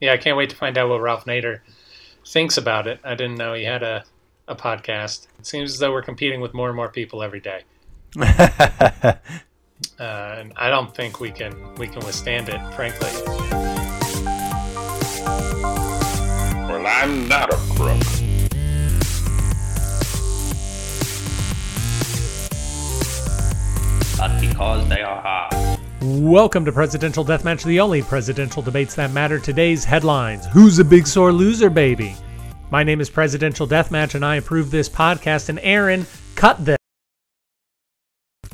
yeah, I can't wait to find out what Ralph Nader thinks about it. I didn't know he had a, a podcast. It seems as though we're competing with more and more people every day. uh, and I don't think we can we can withstand it, frankly. Well, I'm not a crook. But because they are hard. Welcome to Presidential Deathmatch, the only presidential debates that matter. Today's headlines Who's a big sore loser, baby? My name is Presidential Deathmatch, and I approve this podcast. And Aaron, cut this.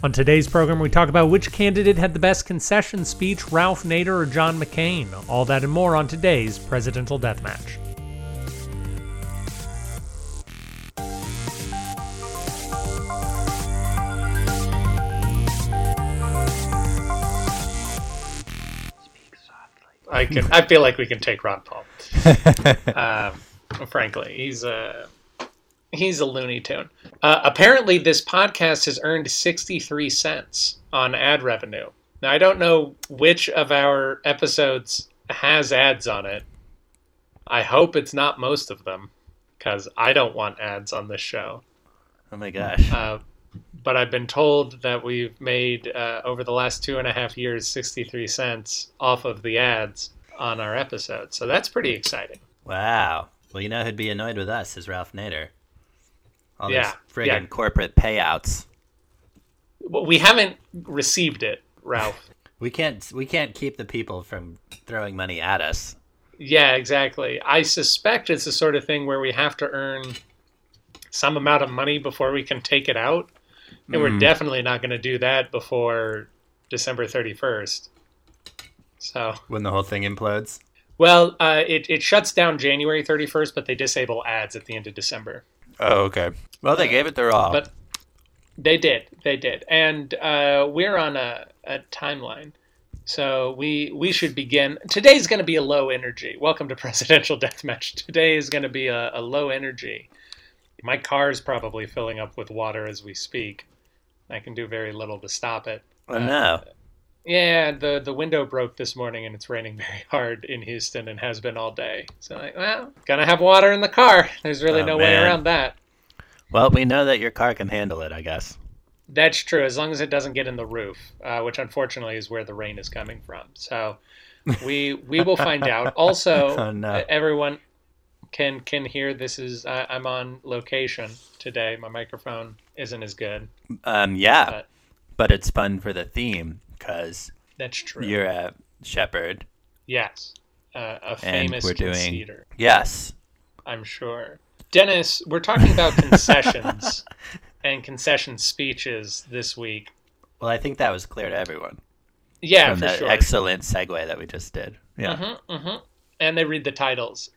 On today's program, we talk about which candidate had the best concession speech, Ralph Nader or John McCain. All that and more on today's Presidential Deathmatch. I can. I feel like we can take Ron Paul. um, frankly, he's a he's a Looney Tune. Uh, apparently, this podcast has earned sixty three cents on ad revenue. Now, I don't know which of our episodes has ads on it. I hope it's not most of them, because I don't want ads on this show. Oh my gosh. Uh, but I've been told that we've made uh, over the last two and a half years 63 cents off of the ads on our episode. So that's pretty exciting. Wow. Well, you know who'd be annoyed with us is Ralph Nader. All Yeah, those friggin' yeah. corporate payouts. Well, we haven't received it, Ralph. We can't we can't keep the people from throwing money at us. yeah, exactly. I suspect it's the sort of thing where we have to earn some amount of money before we can take it out. And we're definitely not going to do that before December 31st. So. When the whole thing implodes. Well, uh, it, it shuts down January 31st, but they disable ads at the end of December. Oh, okay. Well, they gave it their all. But they did, they did, and uh, we're on a, a timeline, so we we should begin. Today's going to be a low energy. Welcome to Presidential Deathmatch. Today is going to be a, a low energy. My car is probably filling up with water as we speak. I can do very little to stop it. oh no. Yeah, the the window broke this morning and it's raining very hard in Houston and has been all day. So like, well, gonna have water in the car. There's really Oh, no way around that. Well, we know that your car can handle it, I guess. That's true, as long as it doesn't get in the roof, uh, which unfortunately is where the rain is coming from. So we we will find out. Also, Oh, no. uh, everyone can can hear this is uh, I'm on location today. My microphone isn't as good. Um, yeah, But- but it's fun for the theme because That's true. you're a shepherd. yes, uh, a And famous we're doing- conceder. Yes. I'm sure. Dennis, we're talking about concessions and concession speeches this week. Well, I think that was clear to everyone Yeah, from for that sure. excellent segue that we just did. Yeah. hmm hmm And they read the titles.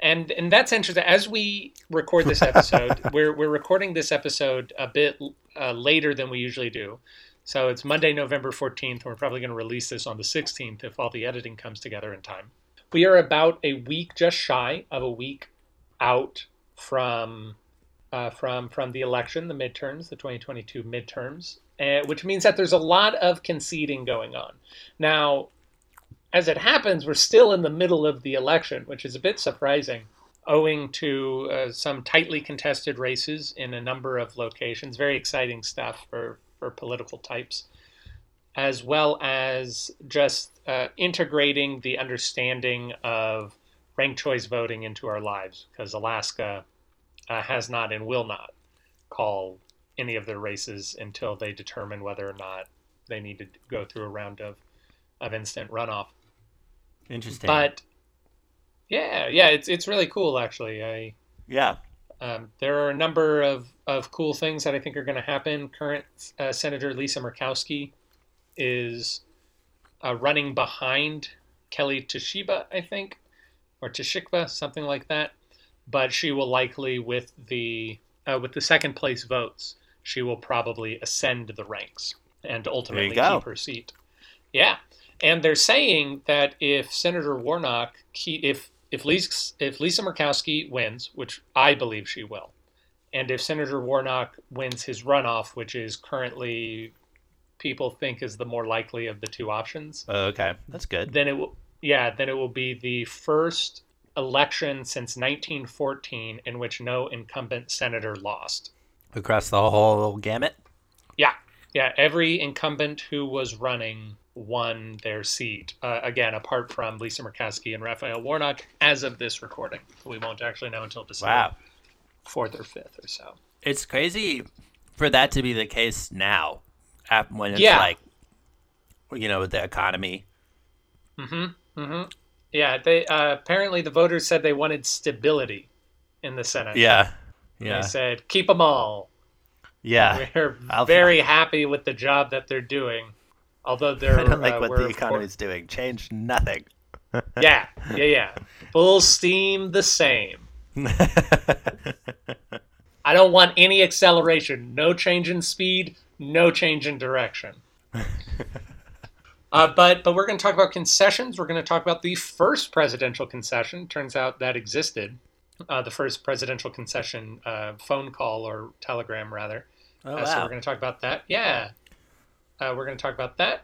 And and that's interesting. As we record this episode, we're we're recording this episode a bit uh, later than we usually do. So it's Monday, November 14th. We're probably going to release this on the 16th if all the editing comes together in time. We are about a week, just shy of a week out from uh, from from the election, the midterms, the 2022 midterms, uh, which means that there's a lot of conceding going on. Now, as it happens, we're still in the middle of the election, which is a bit surprising, owing to uh, some tightly contested races in a number of locations. Very exciting stuff for, for political types, as well as just uh, integrating the understanding of ranked choice voting into our lives, because Alaska uh, has not and will not call any of their races until they determine whether or not they need to go through a round of, of instant runoff. Interesting. But yeah, yeah, it's it's really cool actually. I yeah. um, there are a number of, of cool things that I think are going to happen. Current uh, Senator Lisa Murkowski is uh, running behind Kelly Toshiba, I think, or Toshikba, something like that. But she will likely, with the uh, with the second place votes, she will probably ascend the ranks and ultimately keep her seat. Yeah, and they're saying that if Senator Warnock, if if Lisa, if Lisa Murkowski wins, which I believe she will, and if Senator Warnock wins his runoff, which is currently people think is the more likely of the two options, okay. That's good. then it will yeah, then it will be the first election since 1914 in which no incumbent senator lost. Across the whole gamut. Yeah, yeah. Every incumbent who was running won their seat. Uh, again, apart from Lisa Murkowski and Raphael Warnock, as of this recording. We won't actually know until December Wow. fourth or fifth or so. It's crazy for that to be the case now, when it's Yeah. like, you know, with the economy. Mm-hmm. Mm-hmm. Yeah. They uh, apparently the voters said they wanted stability in the Senate. Yeah. Yeah. They said keep them all. Yeah. We're I'll- very happy with the job that they're doing. Although they're I don't like uh, what the economy is doing. Change nothing. Yeah, yeah, yeah. Full steam the same. I don't want any acceleration. No change in speed. No change in direction. uh, but but we're going to talk about concessions. We're going to talk about the first presidential concession. Turns out that existed. Uh, the first presidential concession uh, phone call or telegram, rather. oh, Uh, so we're going to talk about that. Yeah. Uh, we're going to talk about that.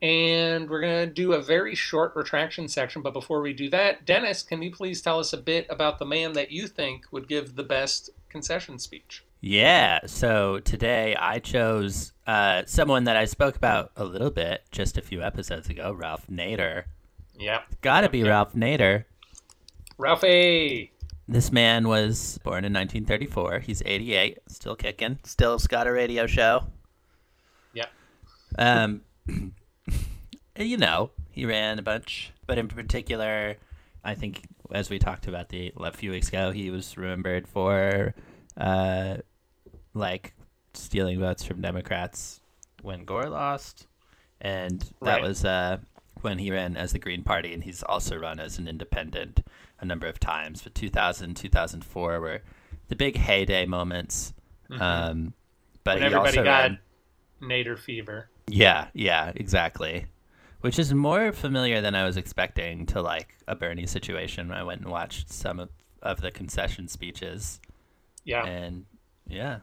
And we're going to do a very short retraction section. But before we do that, Dennis, can you please tell us a bit about the man that you think would give the best concession speech? Yeah, so today I chose uh, someone that I spoke about a little bit just a few episodes ago, Ralph Nader. Yeah. Gotta be Ralph Nader. Ralphie. This man was born in 1934. He's 88, still kicking. Still's got a radio show. Um, you know, he ran a bunch, but in particular, I think as we talked about the a few weeks ago, he was remembered for, uh, like stealing votes from Democrats when Gore lost, and that Right. was uh, when he ran as the Green Party, and he's also run as an independent a number of times. But 2000, 2004 were the big heyday moments. Um, but When he everybody also got ran, Nader fever. Yeah, yeah, exactly. Which is more familiar than I was expecting to like a Bernie situation. I went and watched some of, of the concession speeches, Yeah. and yeah,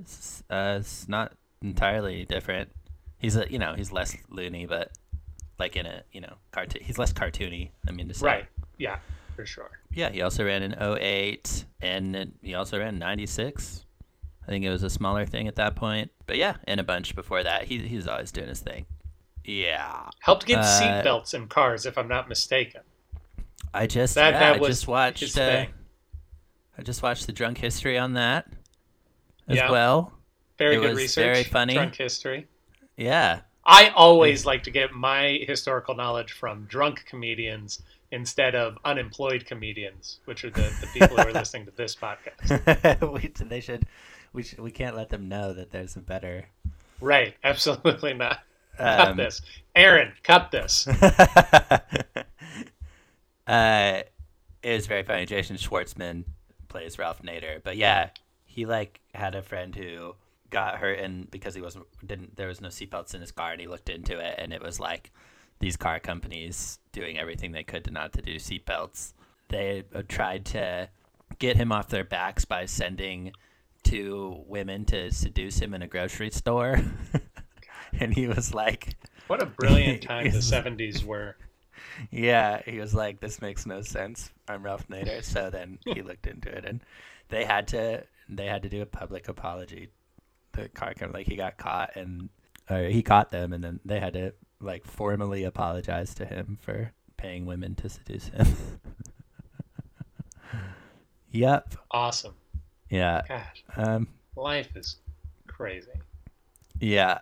it's, uh, it's not entirely different. He's a, you know he's less loony, but like in a you know cartoon. He's less cartoony. I mean to say. Right. Yeah, for sure. Yeah, he also ran in 08 and he also ran 96. I think it was a smaller thing at that point. But yeah, and a bunch before that. He, he's always doing his thing. Yeah. Helped get Uh, seatbelts in cars, if I'm not mistaken. I just That- yeah, that I was just watched his uh, thing. I just watched the drunk history on that as Yeah. well. Very it good was research. very funny. Drunk history. Yeah. I always like to get my historical knowledge from drunk comedians instead of unemployed comedians, which are the, the people who are listening to this podcast. we, they should we should, we can't let them know that there's a better Right. Absolutely not. Cut um, this. Aaron, cut this. uh, it was very funny. Jason Schwartzman plays Ralph Nader, but yeah, he like had a friend who got hurt and because he wasn't didn't there was no seatbelts in his car and he looked into it and it was like these car companies doing everything they could to not to do seatbelts. They uh, tried to get him off their backs by sending two women to seduce him in a grocery store. and he was like, What a brilliant time the 70s were. Yeah, he was like, "This makes no sense." I'm Ralph Nader. So then he looked into it, and they had to they had to do a public apology. The car company, like he got caught, and or he caught them, and then they had to like formally apologize to him for paying women to seduce him. yep. Awesome. Yeah. Gosh, Um. life is crazy. Yeah.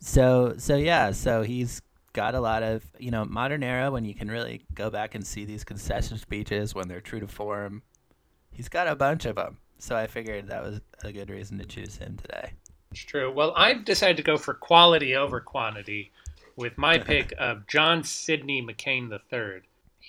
So so yeah, so he's got a lot of you know modern era when you can really go back and see these concession speeches when they're true to form. He's got a bunch of them, so I figured that was a good reason to choose him today. It's true. Well, I've decided to go for quality over quantity with my pick of John Sidney McCain III.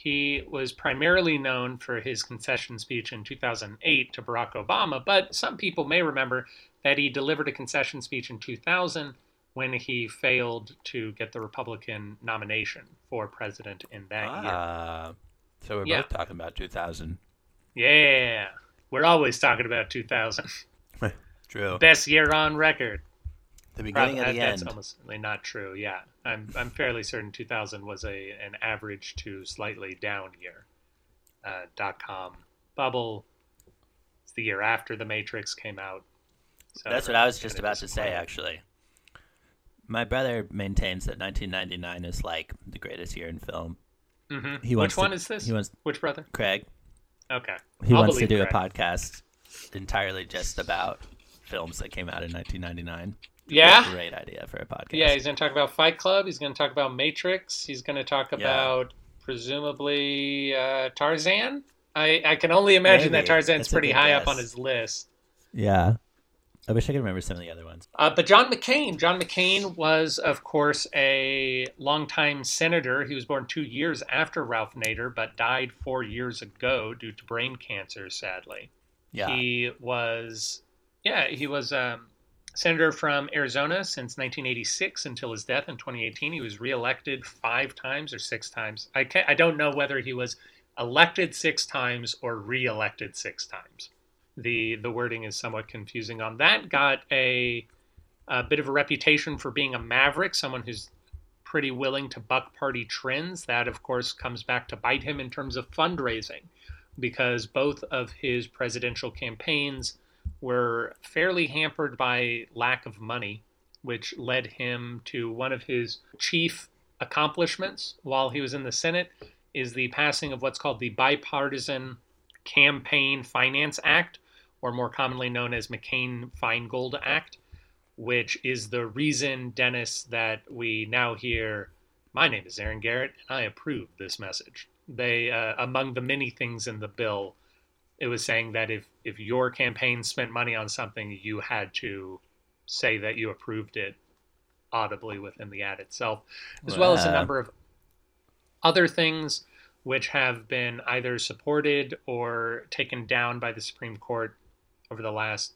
He was primarily known for his concession speech in 2008 to Barack Obama, but some people may remember that he delivered a concession speech in 2000 when he failed to get the Republican nomination for president in that year. Ah, so we're Yeah. both talking about 2000. Yeah, we're always talking about 2000. True. Best year on record. The beginning Prob- of the end. that's end. almost certainly not true. Yeah, I'm I'm fairly certain 2000 was a an average to slightly down year. Uh, dot com bubble. It's the year after the Matrix came out. So That's what I was just about to say, actually. My brother maintains that 1999 is like the greatest year in film. Mm-hmm. He Which wants to- one is this? he wants- Which brother? Craig, Okay. he I'll wants to do a podcast entirely just about films that came out in 1999. Yeah. Great idea for a podcast. Yeah, he's going to talk about Fight Club. He's going to talk about Matrix. He's going to talk about presumably uh, Tarzan. I, I can only imagine Maybe. that Tarzan's That's pretty high up on his list. Yeah. I wish I could remember some of the other ones. Uh, but John McCain, John McCain was, of course, a longtime senator. He was born two years after Ralph Nader, but died four years ago due to brain cancer. Sadly, Yeah. he was, yeah, he was um, senator from Arizona since 1986 until his death in 2018. He was reelected five times or six times. I I don't know whether he was elected six times or reelected six times. The the wording is somewhat confusing on that. Got a a bit of a reputation for being a maverick, someone who's pretty willing to buck party trends. That, of course, comes back to bite him in terms of fundraising, because both of his presidential campaigns were fairly hampered by lack of money, which led him to one of his chief accomplishments while he was in the Senate is the passing of what's called the Bipartisan Campaign Finance Act, or more commonly known as McCain Feingold Act, which is the reason, Dennis, that we now hear, My name is Aaron Garrett, and I approve this message. They, uh, among the many things in the bill, it was saying that if, if your campaign spent money on something, you had to say that you approved it audibly within the ad itself, as well as a number of other things which have been either supported or taken down by the Supreme Court over the last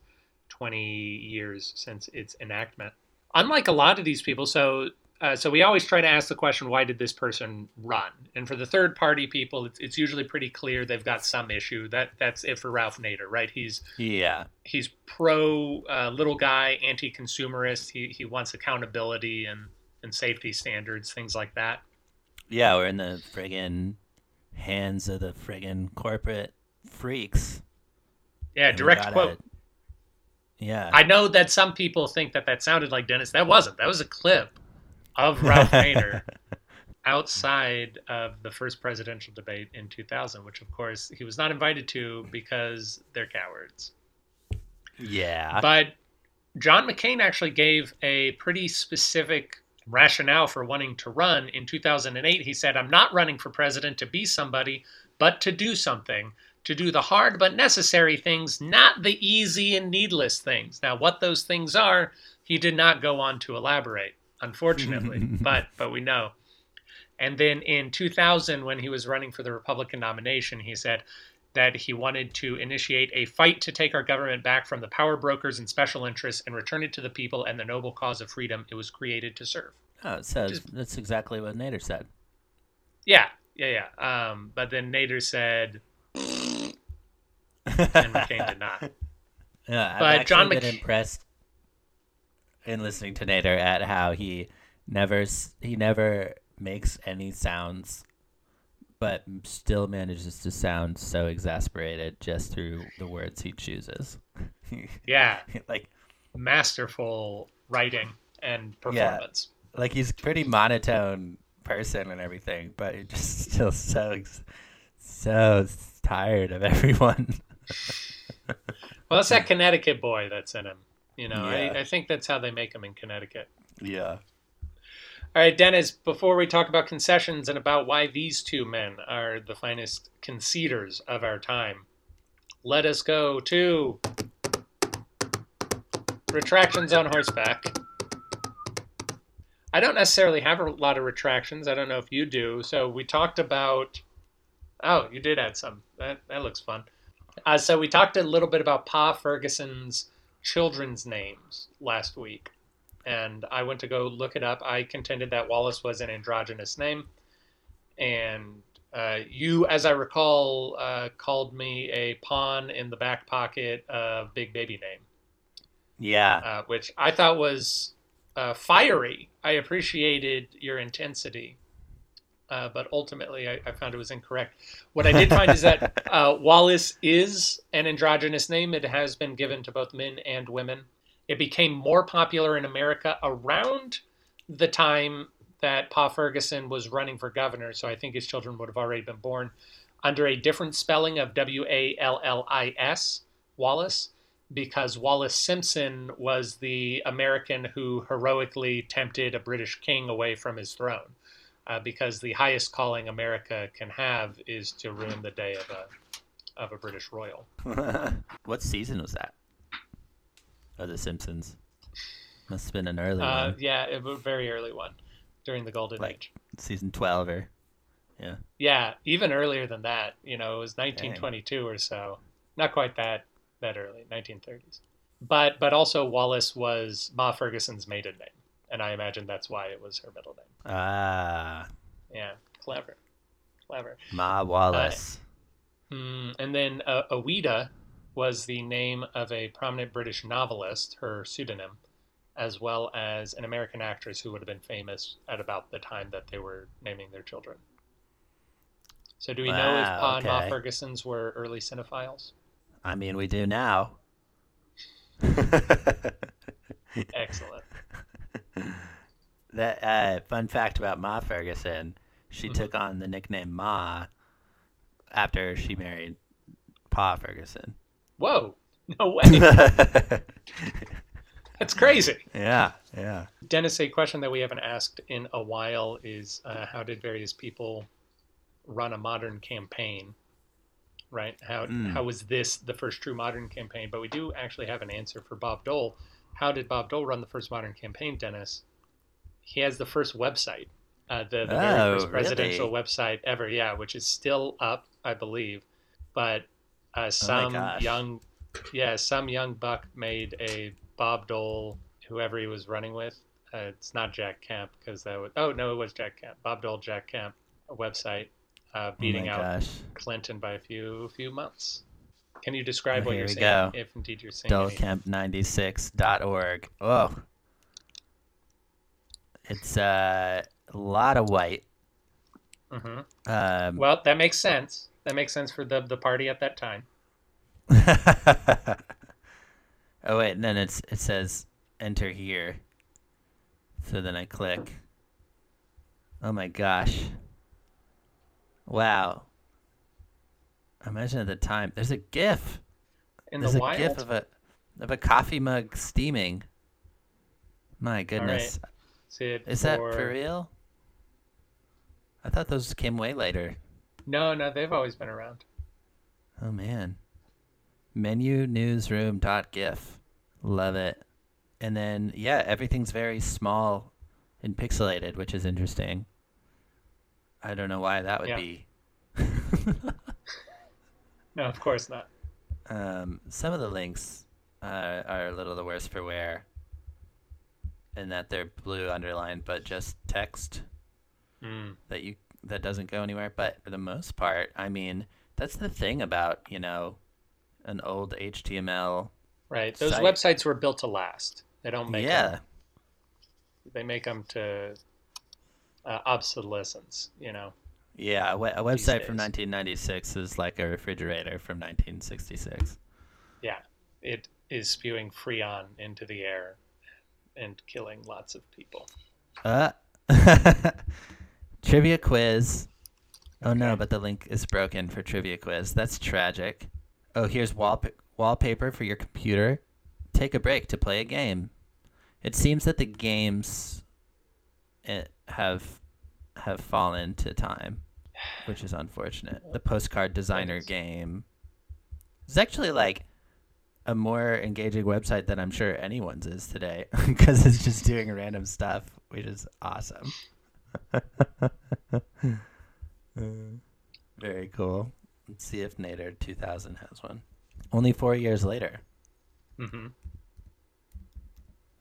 20 years since its enactment. Unlike a lot of these people, so uh, so we always try to ask the question, why did this person run? And for the third party people, it's, it's usually pretty clear they've got some issue. That that's it for Ralph Nader, right? He's Yeah. he's pro uh, little guy, anti consumerist. He he wants accountability and and safety standards, things like that. Yeah, we're in the friggin' hands of the friggin' corporate freaks. Yeah, direct quote. Yeah. I know that some people think that that sounded like Dennis. That wasn't. That was a clip of Ralph Nader outside of the first presidential debate in 2000, which of course he was not invited to because they're cowards. yeah. But John McCain actually gave a pretty specific rationale for wanting to run in 2008. He said, I'm not running for president to be somebody, but to do something, to do the hard but necessary things, not the easy and needless things. Now, what those things are, he did not go on to elaborate, unfortunately, but but we know. And then in 2000, when he was running for the Republican nomination, he said that he wanted to initiate a fight to take our government back from the power brokers and special interests and return it to the people and the noble cause of freedom it was created to serve. Oh, it says that's exactly what Nader said. Yeah, yeah, yeah. Um, but then Nader said, and McCain did not. Yeah, I've But John been Mc- impressed in listening to Nader at how he never he never makes any sounds, but still manages to sound so exasperated just through the words he chooses. Yeah, like masterful writing and performance. like he's a pretty monotone person and everything, but he's just still so so tired of everyone. Well, that's that Connecticut boy that's in him. You know, Yeah. I, I think that's how they make them in Connecticut. yeah. All right, Dennis, before we talk about concessions and about why these two men are the finest conceders of our time, let us go to retractions on horseback. I don't necessarily have a lot of retractions. I don't know if you do. So we talked about. Oh, you did add some. That that looks fun. Uh, so we talked a little bit about Pa Ferguson's children's names last week and I went to go look it up. I contended that Wallace was an androgynous name, and uh, you, as I recall, uh, called me a pawn in the back pocket of Big Baby name, Yeah. uh, which I thought was uh, fiery. I appreciated your intensity, uh, but ultimately I, I found it was incorrect. What I did find is that uh, Wallace is an androgynous name. It has been given to both men and women. It became more popular in America around the time that Pa Ferguson was running for governor, so I think his children would have already been born under a different spelling of W A L L I S, Wallis, because Wallis Simpson was the American who heroically tempted a British king away from his throne. Uh, because the highest calling America can have is to ruin the day of a of a British royal. what season was that? Of The Simpsons. Must have been an early Uh, one. yeah, it was a very early one during the golden Like- age. Season 12 or. Yeah. Yeah, even earlier than that. You know, it was 1922 or so. Not quite that that early, 1930s. But but also Wallace was Ma Ferguson's maiden name, and I imagine that's why it was her middle name. Ah. Yeah, clever, clever. Ma Wallace. Mm, and then uh, Ouida was the name of a prominent British novelist, her pseudonym, as well as an American actress who would have been famous at about the time that they were naming their children. So, do we know if Wow, Pa and Ma okay. Fergusons were early cinephiles? I mean, we do now. Excellent. that uh, fun fact about Ma Ferguson, she Mhm. took on the nickname Ma after she married Pa Ferguson. Whoa! No way. That's crazy. yeah, yeah. Dennis, a question that we haven't asked in a while is uh, how did various people run a modern campaign? Right? How Mm. how was this the first true modern campaign? But we do actually have an answer for Bob Dole. How did Bob Dole run the first modern campaign, Dennis? He has the first website, uh, the, the very Oh, first presidential really? website ever. Yeah, which is still up, I believe. But uh, some Oh young, yeah, some young buck made a Bob Dole, whoever he was running with. Uh, it's not Jack Kemp because that was. Oh no, it was Jack Kemp. Bob Dole, Jack Kemp, a website uh, beating oh out gosh. Clinton by a few few months. Can you describe Oh, what you're saying, go. if indeed you're saying? anything? Dullcamp96.org. Oh. It's uh, a lot of white. Mhm. Um, Well, that makes sense. That makes sense for the the party at that time. oh wait, and then it's it says enter here. So then I click. Oh my gosh. Wow. Imagine at the time. There's a GIF. In There's the a wild, GIF of a of a coffee mug steaming. My goodness. See it Is that for- for real? I thought those came way later. No, no, they've always been around. Oh man. Menu newsroom dot gif. Love it. And then yeah, everything's very small and pixelated, which is interesting. I don't know why that would Yeah. be. No, of course not. um, some of the links uh, are a little the worse for wear in that they're blue underlined but just text Mm. that you that doesn't go anywhere but for the most part i mean that's the thing about you know an old html Right. Those Site. websites were built to last. They don't make yeah them. They make them to uh, obsolescence. You know. Yeah a, we- a website from 1996 is like a refrigerator from 1966 Yeah. It is spewing freon into the air and killing lots of people. uh trivia quiz. Oh no but the link is broken for trivia quiz. That's tragic. Oh here's wallpa- wallpaper for your computer. Take a break to play a game. It seems that the games eh, have have fallen to time which is unfortunate the postcard designer Thanks. game is actually like a more engaging website than i'm sure anyone's is today because it's just doing random stuff which is awesome very cool let's see if nader 2000 has one only four years later Mm-hmm.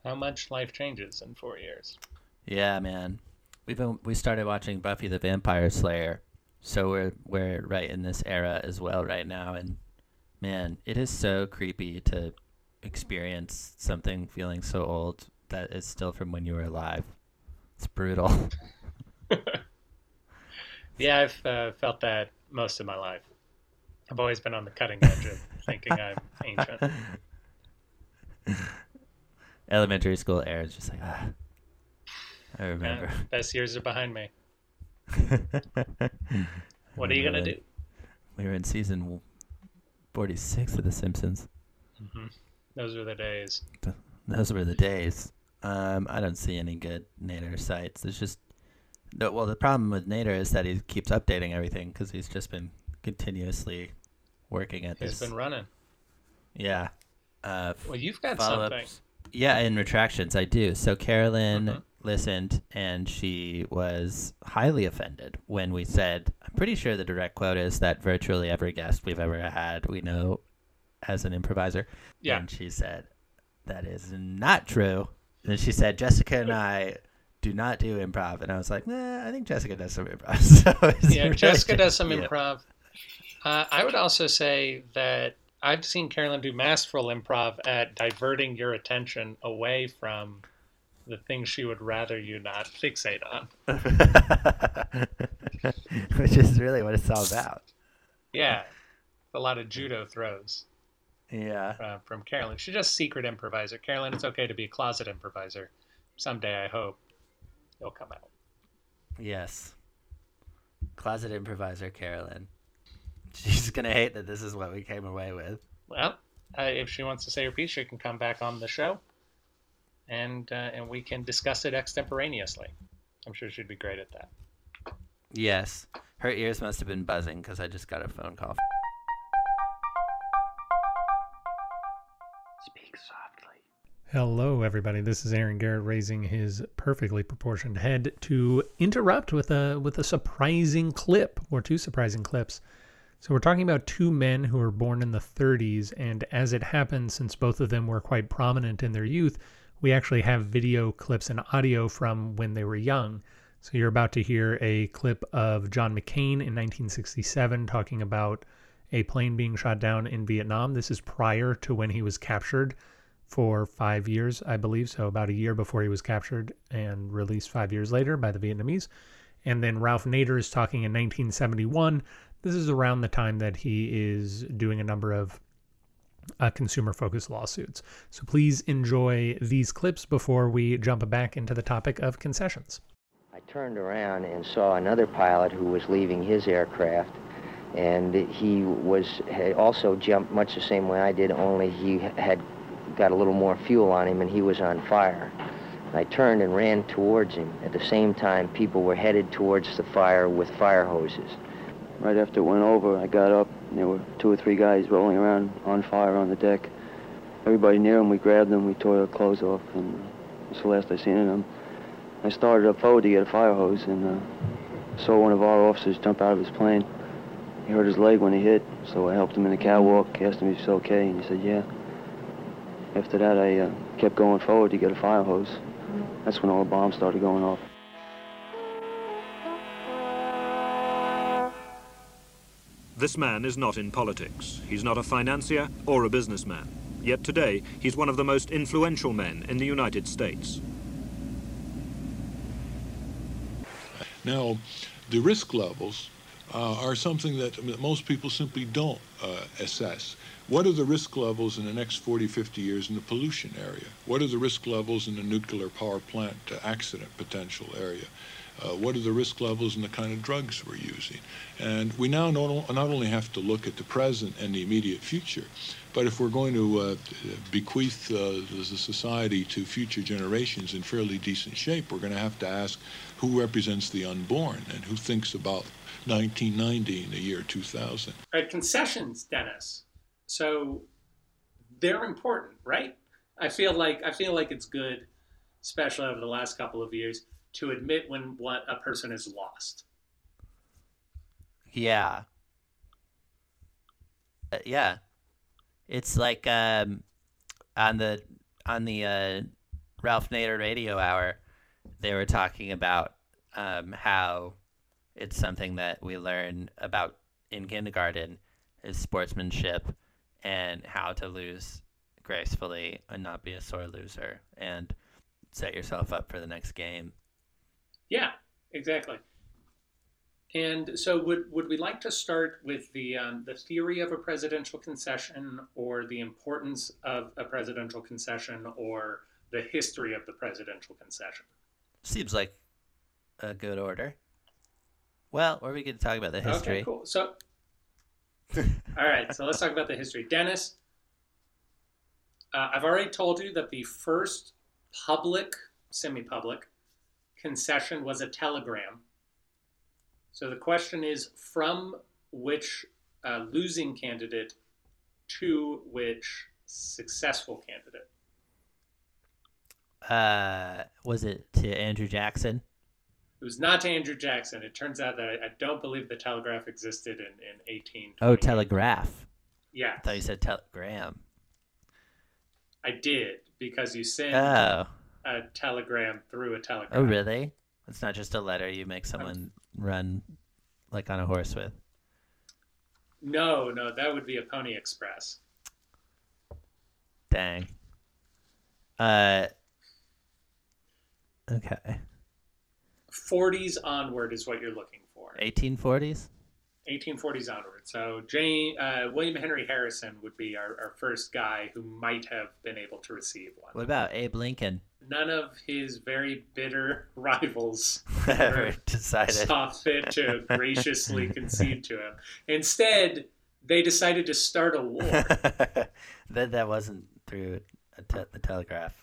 How much life changes in four years? Yeah, man. We've been we started watching Buffy the Vampire Slayer, so we're we're right in this era as well right now, and man, it is so creepy to experience something feeling so old that is still from when you were alive. It's brutal. Yeah, I've uh, felt that most of my life. I've always been on the cutting edge of thinking I'm ancient. Elementary school Aaron's just like, ah, I Yeah, remember. best years are behind me. What are you gonna do? We were in season 46 of The Simpsons. Those were the days. Those were the days. Um, I don't see any good Nader sites. It's just, no, well, the problem with Nader is that he keeps updating everything because he's just been continuously working at He's this. He's been running. Yeah. Uh, Well, you've got something. Yeah, in retractions, I do. So Carolyn Mhm. Listened, and she was highly offended when we said, "I'm pretty sure the direct quote is that virtually every guest we've ever had, we know as an improviser." Yeah. And she said, "That is not true." And she said, "Jessica and I." Do not do improv, and I was like, nah, I think Jessica does some improv. So Yeah, really Jessica does some improv. Uh, I would also say that I've seen Carolyn do masterful improv at diverting your attention away from the thing she would rather you not fixate on. Which is really what it's all about. Yeah, a lot of judo throws Yeah. uh, from Carolyn. She's just secret improviser. Carolyn, it's okay to be a closet improviser. Someday, I hope it'll come out. Yes. Closet improviser Carolyn. She's gonna hate that this is what we came away with. Well, uh, if she wants to say her piece, she can come back on the show, and uh, and we can discuss it extemporaneously. I'm sure she'd be great at that. Yes. Her ears must have been buzzing because I just got a phone call. Speak softly. Hello, everybody. This is Aaron Garrett raising his perfectly proportioned head to interrupt with a with a surprising clip or two surprising clips. So we're talking about two men who were born in the 30s, and as it happens, since both of them were quite prominent in their youth, we actually have video clips and audio from when they were young. So you're about to hear a clip of John McCain in 1967 talking about a plane being shot down in Vietnam. This is prior to when he was captured for five years, I believe. So about a year before he was captured and released five years later by the Vietnamese. And then Ralph Nader is talking in 1971. This is around the time that he is doing a number of uh, consumer focused lawsuits. So please enjoy these clips before we jump back into the topic of concessions. I turned around and saw another pilot who was leaving his aircraft, and he was had also jumped much the same way I did, only he had got a little more fuel on him and he was on fire. I turned and ran towards him. At the same time, people were headed towards the fire with fire hoses. Right after it went over, I got up, and there were two or three guys rolling around on fire on the deck. Everybody near them, we grabbed them, we tore their clothes off, and that's the last I seen of them. I started up forward to get a fire hose, and uh, saw one of our officers jump out of his plane. He hurt his leg when he hit, so I helped him in the catwalk, asked him if he's okay, and he said, yeah. After that, I uh, kept going forward to get a fire hose. That's when all the bombs started going off. This man is not in politics. He's not a financier or a businessman. Yet today, he's one of the most influential men in the United States. Now, the risk levels uh, are something that most people simply don't uh, assess. What are the risk levels in the next 40, 50 years in the pollution area? What are the risk levels in the nuclear power plant uh, accident potential area? Uh, what are the risk levels and the kind of drugs we're using? And we now not, not only have to look at the present and the immediate future, but if we're going to uh, bequeath uh, the society to future generations in fairly decent shape, we're going to have to ask who represents the unborn and who thinks about 1990 in the year 2000. All right, concessions, Dennis. So they're important, right? I feel like I feel like it's good, especially over the last couple of years, to admit when what a person is lost. Yeah. Uh, yeah. It's like um on the on the uh Ralph Nader radio hour they were talking about um how it's something that we learn about in kindergarten is sportsmanship and how to lose gracefully and not be a sore loser and set yourself up for the next game. Yeah, exactly. And so, would would we like to start with the um, the theory of a presidential concession, or the importance of a presidential concession, or the history of the presidential concession? Seems like a good order. Well, or we could talk about the history. Okay, cool. So, all right, so let's talk about the history. Dennis, uh, I've already told you that the first public, semi-public concession was a telegram. So the question is from which uh, losing candidate to which successful candidate? Uh, was it to Andrew Jackson? It was not to Andrew Jackson. It turns out that I, I don't believe the telegraph existed in, in 18. Oh, telegraph. Yeah, I thought you said telegram. I did because you sent Oh. A telegram through a telegram. Oh, really? It's not just a letter you make someone run like on a horse with. No, no, that would be a Pony Express. Dang. Uh. Okay. 40s onward is what you're looking for. 1840s. 1840s onward. So Jane, uh, William Henry Harrison would be our, our first guy who might have been able to receive one. What about Abe Lincoln? None of his very bitter rivals Ever decided? saw fit to graciously concede to him. Instead, they decided to start a war. that that wasn't through a te- the telegraph.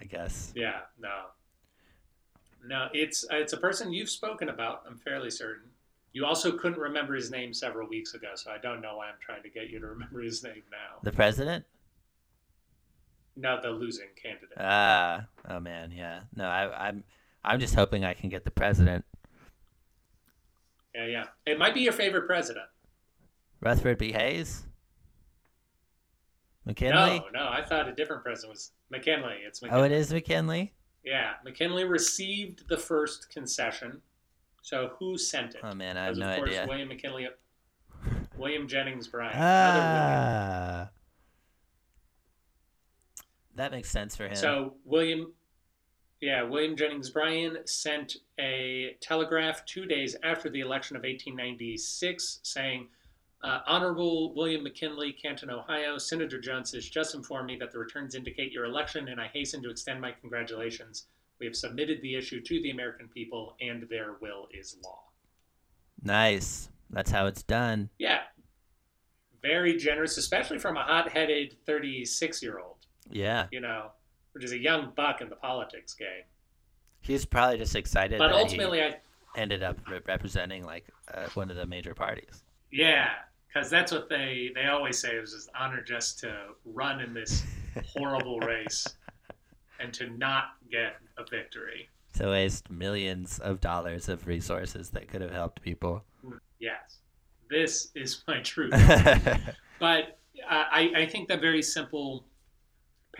I guess. Yeah, no, no. It's it's a person you've spoken about. I'm fairly certain. You also couldn't remember his name several weeks ago, so I don't know why I'm trying to get you to remember his name now. The president? No, the losing candidate. Ah, oh man, yeah. No, I, I'm I'm just hoping I can get the president. Yeah, yeah. It might be your favorite president. Rutherford B. Hayes. McKinley. No, no. I thought a different president was McKinley. It's McKinley. Oh, it is McKinley. Yeah, McKinley received the first concession. So who sent it? Oh man, I have was, no of course, idea. William McKinley, William Jennings Bryan. Ah, that makes sense for him. So William, yeah, William Jennings Bryan sent a telegraph two days after the election of 1896 saying, uh, Honorable William McKinley, Canton, Ohio, Senator Jones has just informed me that the returns indicate your election, and I hasten to extend my congratulations. We have submitted the issue to the American people, and their will is law. nice. That's how it's done. Yeah, very generous, especially from a hot-headed 36-year-old. Yeah, You know, which is a young buck in the politics game. he's probably just excited But that ultimately, I ended up re- representing like uh, one of the major parties. Yeah, because that's what they they always say. It was an honor just to run in this horrible race and to not get a victory. To waste millions of dollars of resources that could have helped people. Yes, this is my truth. but uh, I, I think that very simple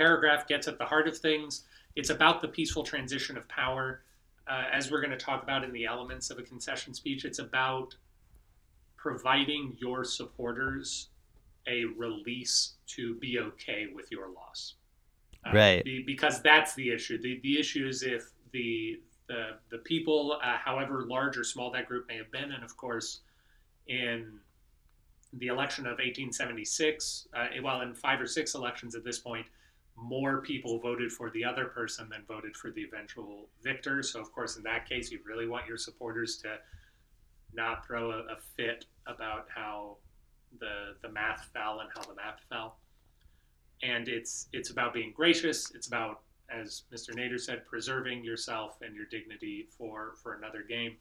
paragraph gets at the heart of things. It's about the peaceful transition of power. Uh, as we're going to talk about in the elements of a concession speech, it's about providing your supporters a release to be okay with your loss. Uh, Right. be- because that's the issue. The, the issue is if the the, the people, uh, however large or small that group may have been, and of course, in the election of 1876, uh, well, in five or six elections at this point, more people voted for the other person than voted for the eventual victor. So, of course, in that case, you really want your supporters to not throw a, a fit about how the the math fell and how the map fell. And it's it's about being gracious. It's about, as Mr. Nader said, preserving yourself and your dignity for for another game.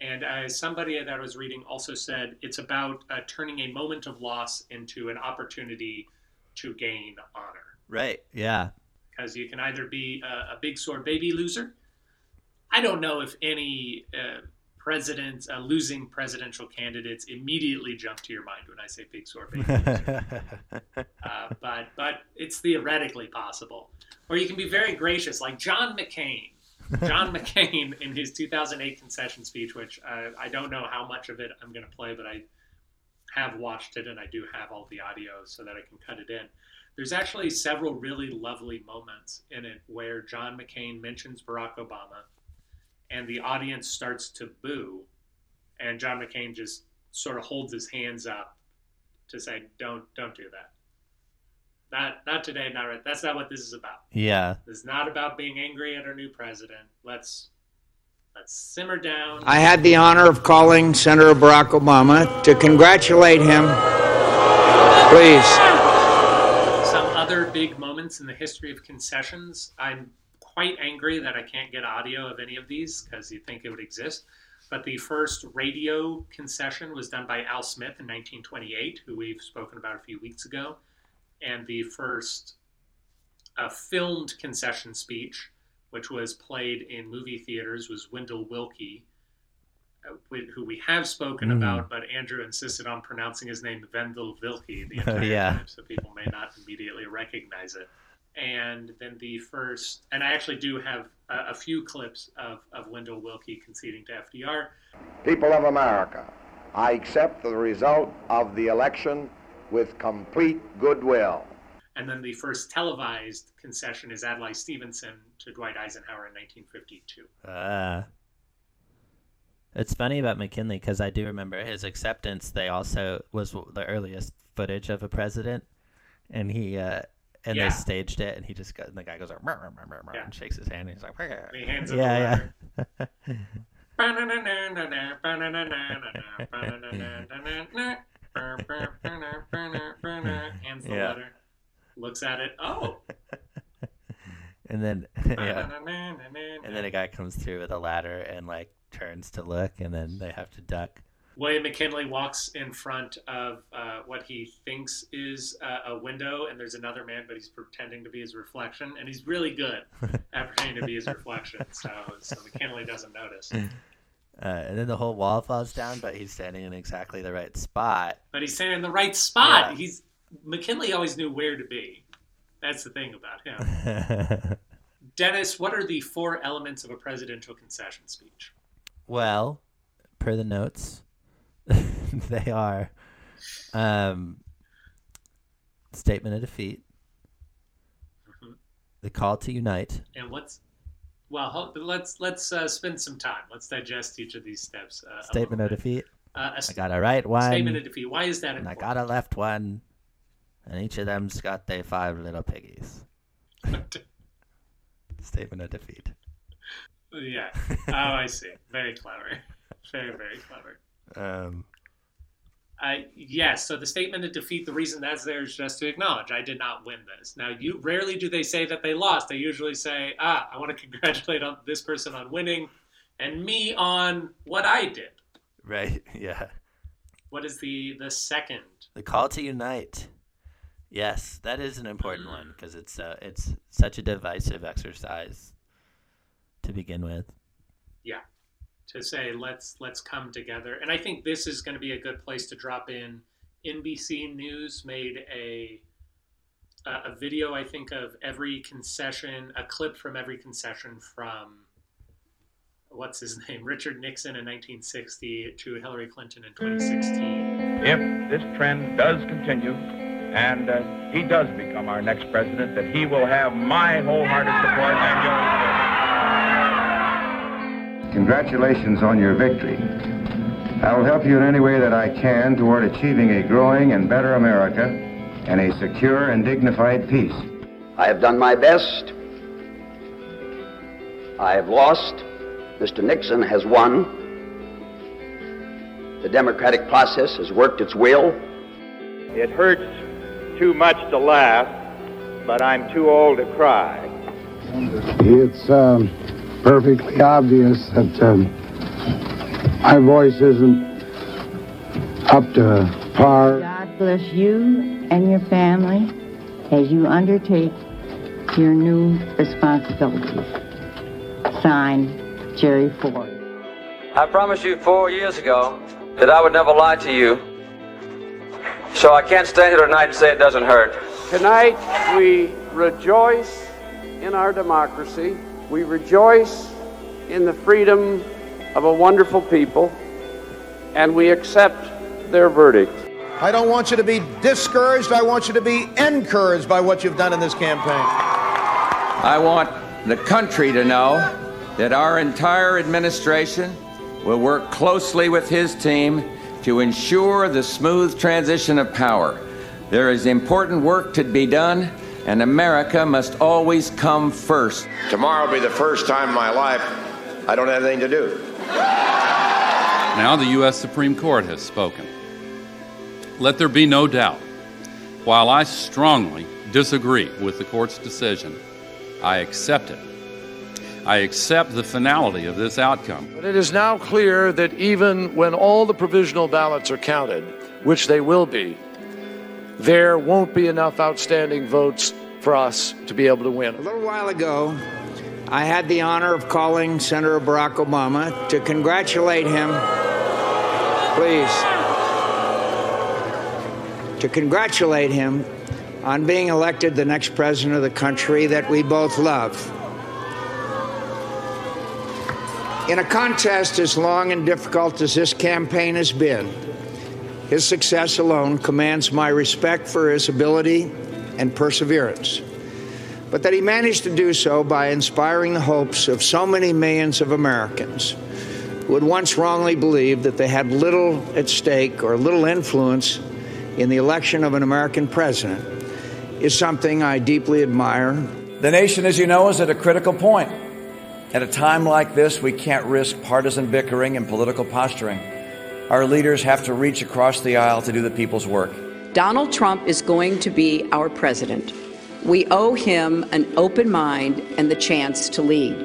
And as somebody that I was reading also said, it's about uh, turning a moment of loss into an opportunity to gain honor. Right. Yeah. Because you can either be a, a big sore baby loser. I don't know if any uh, president, uh, losing presidential candidates immediately jump to your mind when I say big sore baby loser. uh, but but it's theoretically possible. Or you can be very gracious, like John McCain. John McCain in his 2008 concession speech, which uh, I don't know how much of it I'm going to play, but I have watched it and I do have all the audio so that I can cut it in. There's actually several really lovely moments in it where John McCain mentions Barack Obama and the audience starts to boo and John McCain just sort of holds his hands up to say don't don't do that. Not not today, not right. That's not what this is about. Yeah. This is not about being angry at our new president. Let's let's simmer down. I had the honor of calling Senator Barack Obama to congratulate him. Please. Other big moments in the history of concessions. I'm quite angry that I can't get audio of any of these because you'd think it would exist. But the first radio concession was done by Al Smith in 1928, who we've spoken about a few weeks ago. And the first uh, filmed concession speech, which was played in movie theaters, was Wendell Willkie, wi- who we have spoken Mhm. about, but Andrew insisted on pronouncing his name Wendell Wilkie the entire Yeah. time, so people may not immediately recognize it. And then the first, and I actually do have a, a few clips of, of Wendell Willkie conceding to FDR. People of America, I accept the result of the election with complete goodwill. And then the first televised concession is Adlai Stevenson to Dwight Eisenhower in 1952. Uh, it's funny about McKinley because I do remember his acceptance. They also was the earliest footage of a president, and he uh, and Yeah. they staged it, and he just got and the guy goes like, "Meh, meh, meh, meh, meh," and shakes his hand. And he's like, "Meh." He hands yeah, yeah. Hands the Yeah. letter, looks at it. Oh, and then yeah, and then a guy comes through with a ladder and like turns to look, and then they have to duck. William McKinley walks in front of uh, what he thinks is uh, a window, and there's another man, but he's pretending to be his reflection, and he's really good at pretending to be his reflection. So, so McKinley doesn't notice. Uh, and then the whole wall falls down, but he's standing in exactly the right spot. But he's standing in the right spot. Yeah. He's McKinley always knew where to be. That's the thing about him. Dennis, what are the four elements of a presidential concession speech? Well, per the notes, they are um, statement of defeat, Mhm. the call to unite, And what's well, let's let's uh, spend some time. Let's digest each of these steps. Uh, statement of defeat. Uh, a I st- got a right one, statement of defeat. Why is that and I got a left one, and each of them's got their five little piggies. statement of defeat. Yeah. Oh, I see. Very clever. Very very clever. Um, I yes. So the statement of defeat. The reason that's there is just to acknowledge I did not win this. Now, you rarely do they say that they lost. They usually say, "Ah, I want to congratulate on this person on winning, and me on what I did." right, yeah. What is the the second? The call to unite. Yes, that is an important one because it's uh, it's such a divisive exercise to begin with. Yeah, to say let's let's come together, and I think this is going to be a good place to drop in. NBC News made a a a video, I think, of every concession, a clip from every concession from what's his name, Richard Nixon in 1960 to Hillary Clinton in 2016. If this trend does continue and uh, he does become our next president, that he will have my wholehearted support and yours. Congratulations on your victory. I will help you in any way that I can toward achieving a growing and better America and a secure and dignified peace. I have done my best. I have lost. Mr. Nixon has won. The democratic process has worked its will. It hurts too much to laugh, but I'm too old to cry. It's um, perfectly obvious that um, my voice isn't up to par. God bless you and your family as you undertake your new responsibilities. Signed, Jerry Ford. I promised you four years ago that I would never lie to you. So I can't stand here tonight and say it doesn't hurt. Tonight, we rejoice in our democracy. We rejoice in the freedom of a wonderful people, and we accept their verdict. I don't want you to be discouraged. I want you to be encouraged by what you've done in this campaign. I want the country to know that our entire administration will work closely with his team to ensure the smooth transition of power. There is important work to be done, and America must always come first. Tomorrow will be the first time in my life I don't have anything to do. Now the U.S. Supreme Court has spoken. Let there be no doubt. While I strongly disagree with the court's decision, I accept it. I accept the finality of this outcome. But it is now clear that even when all the provisional ballots are counted, which they will be, there won't be enough outstanding votes for us to be able to win. A little while ago, I had the honor of calling Senator Barack Obama to congratulate him. Please. To congratulate him on being elected the next president of the country that we both love. In a contest as long and difficult as this campaign has been, his success alone commands my respect for his ability and perseverance. But that he managed to do so by inspiring the hopes of so many millions of Americans who had once wrongly believed that they had little at stake or little influence in the election of an American president is something I deeply admire. The nation, as you know, is at a critical point. At a time like this, we can't risk partisan bickering and political posturing. Our leaders have to reach across the aisle to do the people's work. Donald Trump is going to be our president. We owe him an open mind and the chance to lead.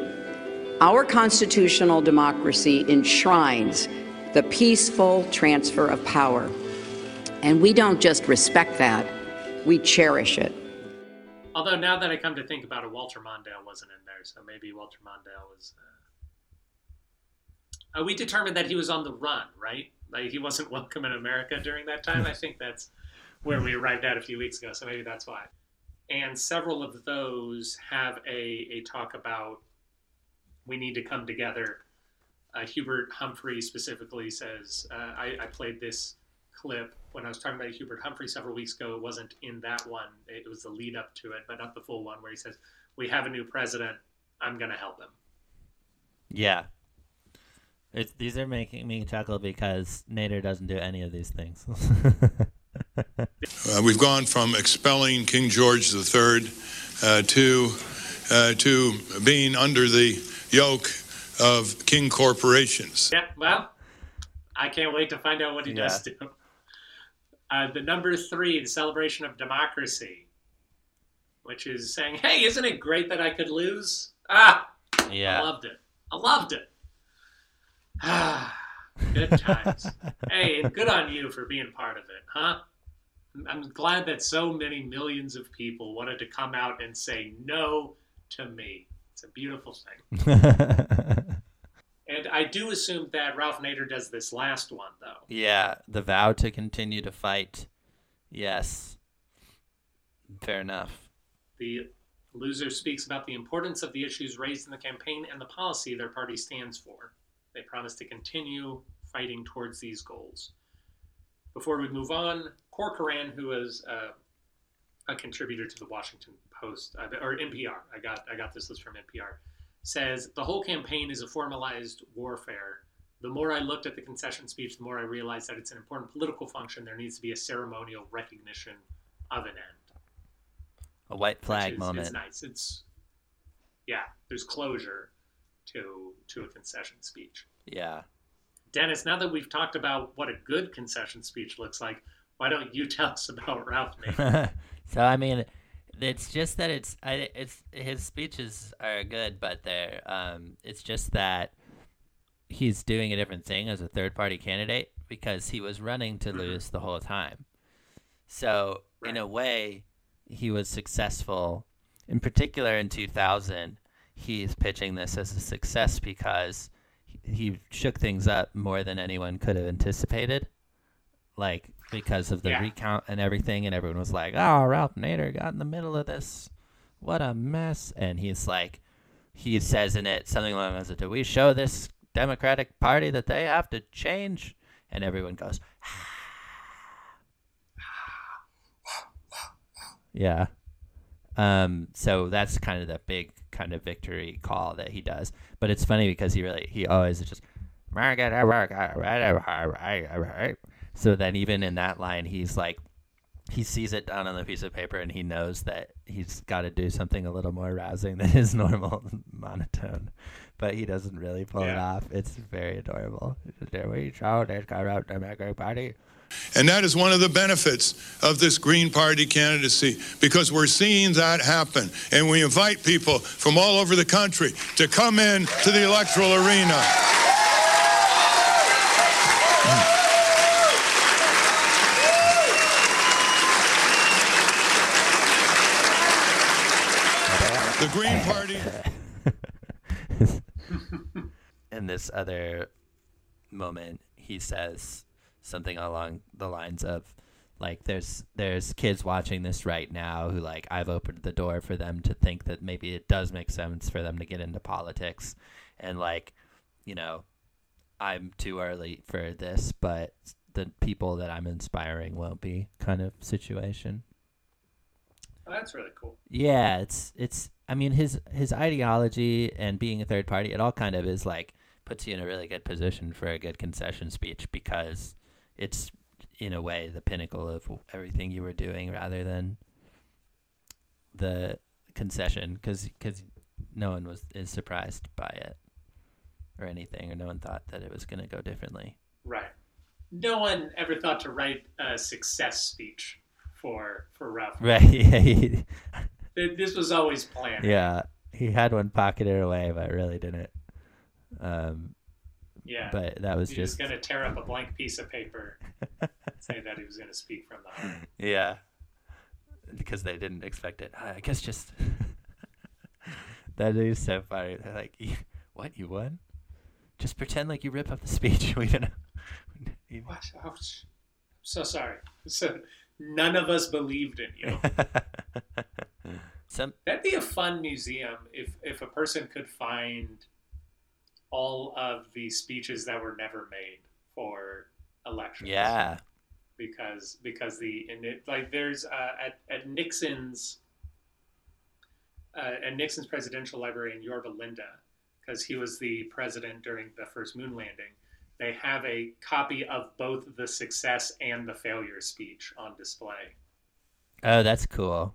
Our constitutional democracy enshrines the peaceful transfer of power. And we don't just respect that, we cherish it. Although now that I come to think about it, Walter Mondale wasn't in there, so maybe Walter Mondale was. Uh... Uh, we determined that he was on the run, right? Like he wasn't welcome in America during that time. I think that's where we arrived at a few weeks ago, so maybe that's why. And several of those have a, a talk about we need to come together. Uh, Hubert Humphrey specifically says, uh, I, I played this clip when I was talking about Hubert Humphrey several weeks ago. It wasn't in that one, it was the lead up to it, but not the full one, where he says, We have a new president. I'm going to help him. Yeah. It's, these are making me chuckle because Nader doesn't do any of these things. Uh, we've gone from expelling King George III uh, to uh, to being under the yoke of king corporations. Yeah, well, I can't wait to find out what he Yeah. does do. Uh, the number three, the celebration of democracy, which is saying, "Hey, isn't it great that I could lose?" Ah, Yeah. I loved it. I loved it. Ah, good times. hey, and good on you for being part of it, huh? I'm- I'm glad that so many millions of people wanted to come out and say no to me. It's a beautiful thing. And I do assume that Ralph Nader does this last one, though. yeah, the vow to continue to fight. Yes. Fair enough. The loser speaks about the importance of the issues raised in the campaign and the policy their party stands for. They promise to continue fighting towards these goals. Before we move on, Corcoran, who is uh, a contributor to the Washington Post uh, or NPR, I got I got this list from NPR, says the whole campaign is a formalized warfare. The more I looked at the concession speech, the more I realized that it's an important political function. There needs to be a ceremonial recognition of an end. A white flag is, moment. It's nice. It's yeah. There's closure to to a concession speech. Yeah. Dennis, now that we've talked about what a good concession speech looks like, why don't you tell us about Ralph Nader? so I mean, it's just that it's I, it's his speeches are good, but they're um, it's just that he's doing a different thing as a third party candidate because he was running to lose the whole time. So in a way, he was successful. In particular, in 2000, he's pitching this as a success because he, shook things up more than anyone could have anticipated. Like because of the Yeah. recount and everything, and everyone was like, "Oh, Ralph Nader got in the middle of this. What a mess!" And he's like, he says in it something along those lines: "Do we show this Democratic Party that they have to change?" And everyone goes, Yeah. Um, so that's kind of the big kind of victory call that he does. But it's funny because he really he always is just so then even in that line he's like he sees it down on the piece of paper and he knows that he's got to do something a little more rousing than his normal monotone. But he doesn't really pull it off. It's very adorable. There we go. There's got out the mega party And that is one of the benefits of this Green Party candidacy because we're seeing that happen. And we invite people from all over the country to come in to the electoral arena. The Green Party. in this other moment he says something along the lines of like there's there's kids watching this right now who like I've opened the door for them to think that maybe it does make sense for them to get into politics and like you know I'm too early for this but the people that I'm inspiring won't be kind of situation Oh, that's really cool. yeah, it's it's. I mean, his his ideology and being a third party, it all kind of is like puts you in a really good position for a good concession speech because it's in a way the pinnacle of everything you were doing, rather than the concession, because cause no one was is surprised by it or anything, or no one thought that it was going to go differently. Right. No one ever thought to write a success speech for for Ralph. Right? This was always planned. yeah, he had one pocketed away, but really didn't. Um, Yeah. But that was he just was going to tear up a blank piece of paper, say that he was going to speak from the heart. yeah, because they didn't expect it. I guess just that is so funny. They're like, "What? You won? Just pretend like you rip up the speech. We don't know." What? Oh, sh- so sorry. So none of us believed in you. Some That'd be a fun museum if if a person could find all of the speeches that were never made for elections. yeah, because because the it, like there's uh, at at Nixon's uh, at Nixon's presidential library in Yorba Linda because he was the president during the first moon landing. They have a copy of both the success and the failure speech on display. oh, that's cool.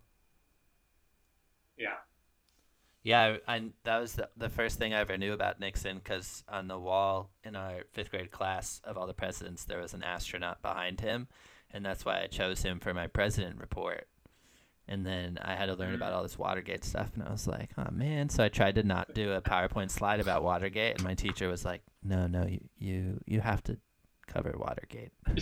Yeah. Yeah, I- that was the, the first thing I ever knew about Nixon because on the wall in our fifth grade class of all the presidents, there was an astronaut behind him, and that's why I chose him for my president report. And then I had to learn about all this Watergate stuff, and I was like, oh man. So I tried to not do a PowerPoint slide about Watergate, and my teacher was like, no, no, you you, you have to cover Watergate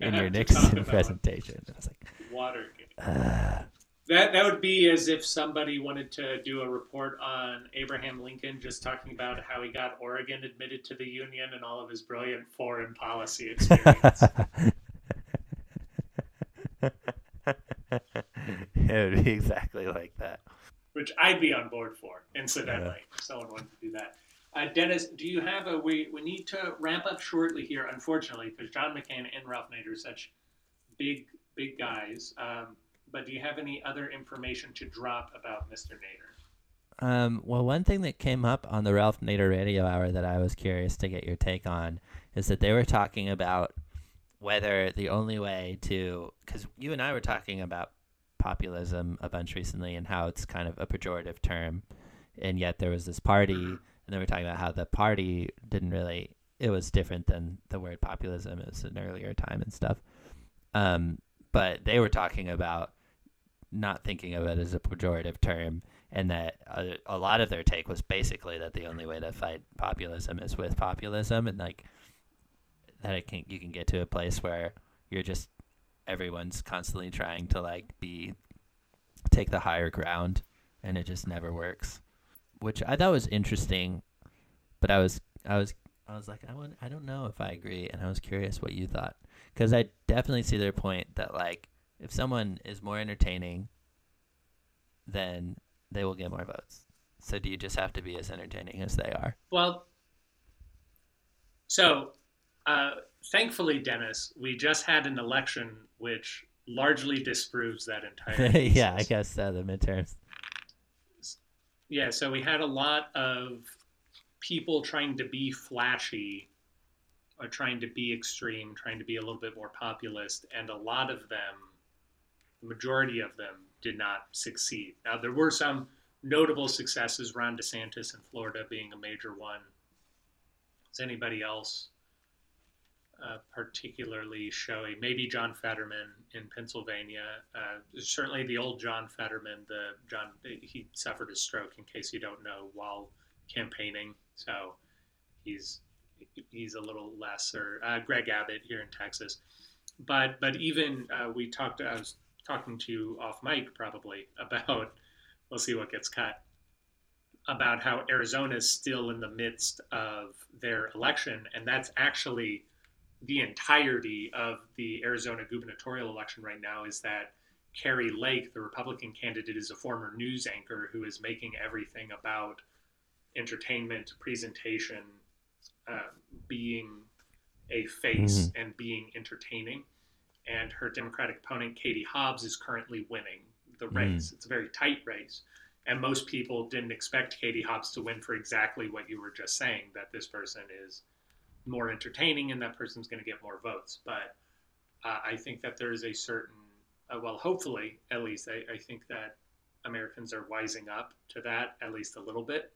in your Nixon presentation. I was like, Watergate. uh, That that would be as if somebody wanted to do a report on Abraham Lincoln, just talking about how he got Oregon admitted to the Union and all of his brilliant foreign policy experience. it would be exactly like that. which I'd be on board for, incidentally, if someone wanted to do that. Uh, Dennis, do you have a we? We need to ramp up shortly here, unfortunately, because John McCain and Ralph Nader are such big, big guys. Um, but do you have any other information to drop about Mr. Nader? Um, well, one thing that came up on the Ralph Nader radio hour that I was curious to get your take on is that they were talking about whether the only way to, because you and I were talking about populism a bunch recently and how it's kind of a pejorative term, and yet there was this party, and they were talking about how the party didn't really, it was different than the word populism. It was an earlier time and stuff. Um, but they were talking about not thinking of it as a pejorative term, and that a, a lot of their take was basically that the only way to fight populism is with populism, and like that it can you can get to a place where you're just everyone's constantly trying to like be take the higher ground, and it just never works, which I thought was interesting, but I was I was I was like I want, I don't know if I agree, and I was curious what you thought. Because I definitely see their point that like if someone is more entertaining, then they will get more votes. So do you just have to be as entertaining as they are? Well, so uh, thankfully, Dennis, we just had an election which largely disproves that entire. yeah, I guess so. The midterms. Yeah, so we had a lot of people trying to be flashy or trying to be extreme, trying to be a little bit more populist, and a lot of them, the majority of them, did not succeed. Now, there were some notable successes, Ron DeSantis in Florida being a major one. Is anybody else uh, particularly showy? Maybe John Fetterman in Pennsylvania. Uh, certainly the old John Fetterman, the John he suffered a stroke in case you don't know while campaigning, so he's he's a little lesser. Uh, Greg Abbott here in Texas, but but even uh, we talked. I was talking to you off mic probably about. We'll see what gets cut. About how Arizona is still in the midst of their election, and that's actually the entirety of the Arizona gubernatorial election right now. Is that Kari Lake, the Republican candidate, is a former news anchor who is making everything about entertainment, presentation, uh, being a face Mhm. and being entertaining. And her Democratic opponent, Katie Hobbs, is currently winning the Mm. race. It's a very tight race. And most people didn't expect Katie Hobbs to win for exactly what you were just saying that this person is more entertaining and that person's going to get more votes. But uh, I think that there is a certain, uh, well, hopefully, at least, I, I think that Americans are wising up to that at least a little bit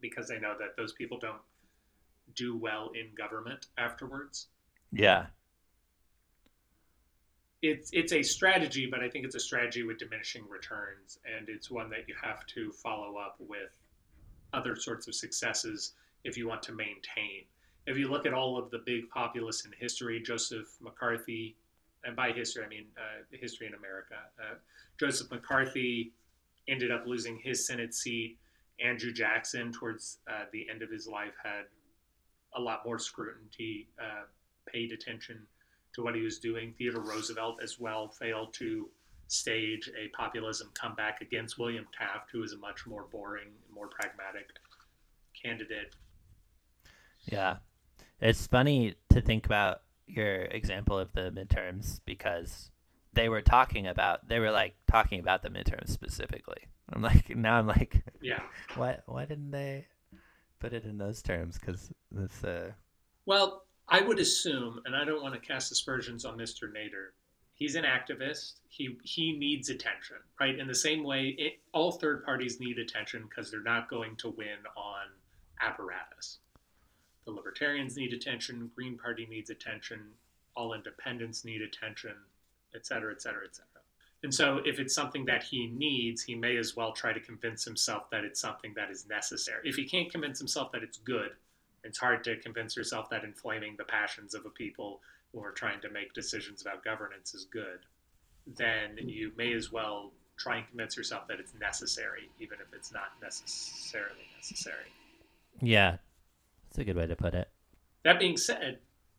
because they know that those people don't do well in government afterwards. Yeah. It's it's a strategy, but I think it's a strategy with diminishing returns, and it's one that you have to follow up with other sorts of successes if you want to maintain. If you look at all of the big populists in history, Joseph McCarthy, and by history I mean uh, history in America, uh, Joseph McCarthy ended up losing his Senate seat. Andrew Jackson, towards uh, the end of his life, had a lot more scrutiny, uh, paid attention to what he was doing. Theodore Roosevelt, as well, failed to stage a populism comeback against William Taft, who was a much more boring, more pragmatic candidate. Yeah. It's funny to think about your example of the midterms because they were talking about they were like talking about the midterms specifically. I'm like now I'm like Yeah. Why why didn't they put it in those terms cuz this uh Well, I would assume, and I don't want to cast aspersions on Mr. Nader. He's an activist. He he needs attention, right? In the same way, it, all third parties need attention because they're not going to win on apparatus. The Libertarians need attention. Green Party needs attention. All independents need attention, et cetera, et cetera, et cetera. And so, if it's something that he needs, he may as well try to convince himself that it's something that is necessary. If he can't convince himself that it's good, it's hard to convince yourself that inflaming the passions of a people who are trying to make decisions about governance is good. Then you may as well try and convince yourself that it's necessary, even if it's not necessarily necessary. yeah. That's a good way to put it. That being said,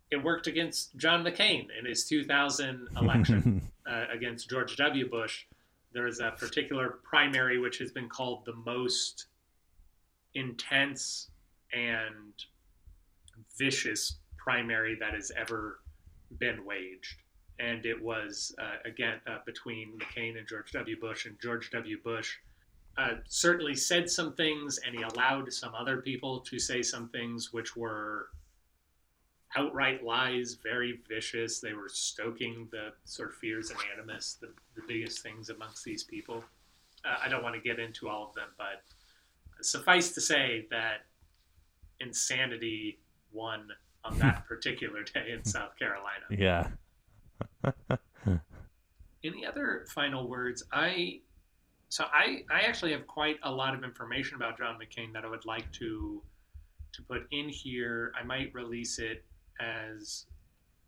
it worked against John McCain in his 2000 election uh, against George W. Bush. There was a particular primary which has been called the most intense and vicious primary that has ever been waged. And it was, uh, again, uh, between McCain and George W. Bush. And George W. Bush uh, certainly said some things, and he allowed some other people to say some things which were outright lies, very vicious. They were stoking the sort of fears and animus, the, the biggest things amongst these people. Uh, I don't want to get into all of them, but suffice to say that insanity won on that particular day in South Carolina. Yeah. Any other final words? I so I I actually have quite a lot of information about John McCain that I would like to to put in here. I might release it as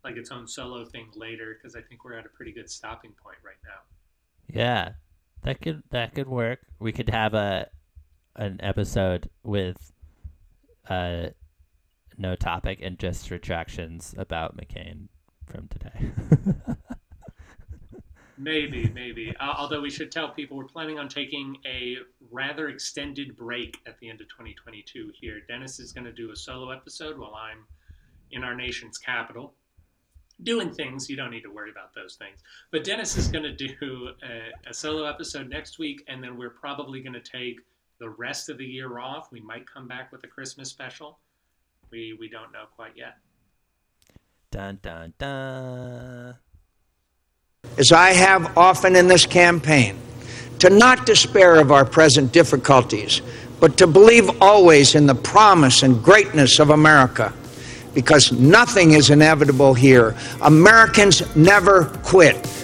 like its own solo thing later because I think we're at a pretty good stopping point right now. Yeah. That could that could work. We could have a an episode with uh no topic and just retractions about McCain from today. Maybe, maybe. Uh, although we should tell people we're planning on taking a rather extended break at the end of 2022 here. Dennis is going to do a solo episode while I'm in our nation's capital. doing things. You don't need to worry about those things. But Dennis is going to do a, a, solo episode next week, and then we're probably going to take the rest of the year off. We might come back with a Christmas special. We we don't know quite yet. Dun dun dun. As I have often in this campaign, to not despair of our present difficulties, but to believe always in the promise and greatness of America because nothing is inevitable here. Americans never quit.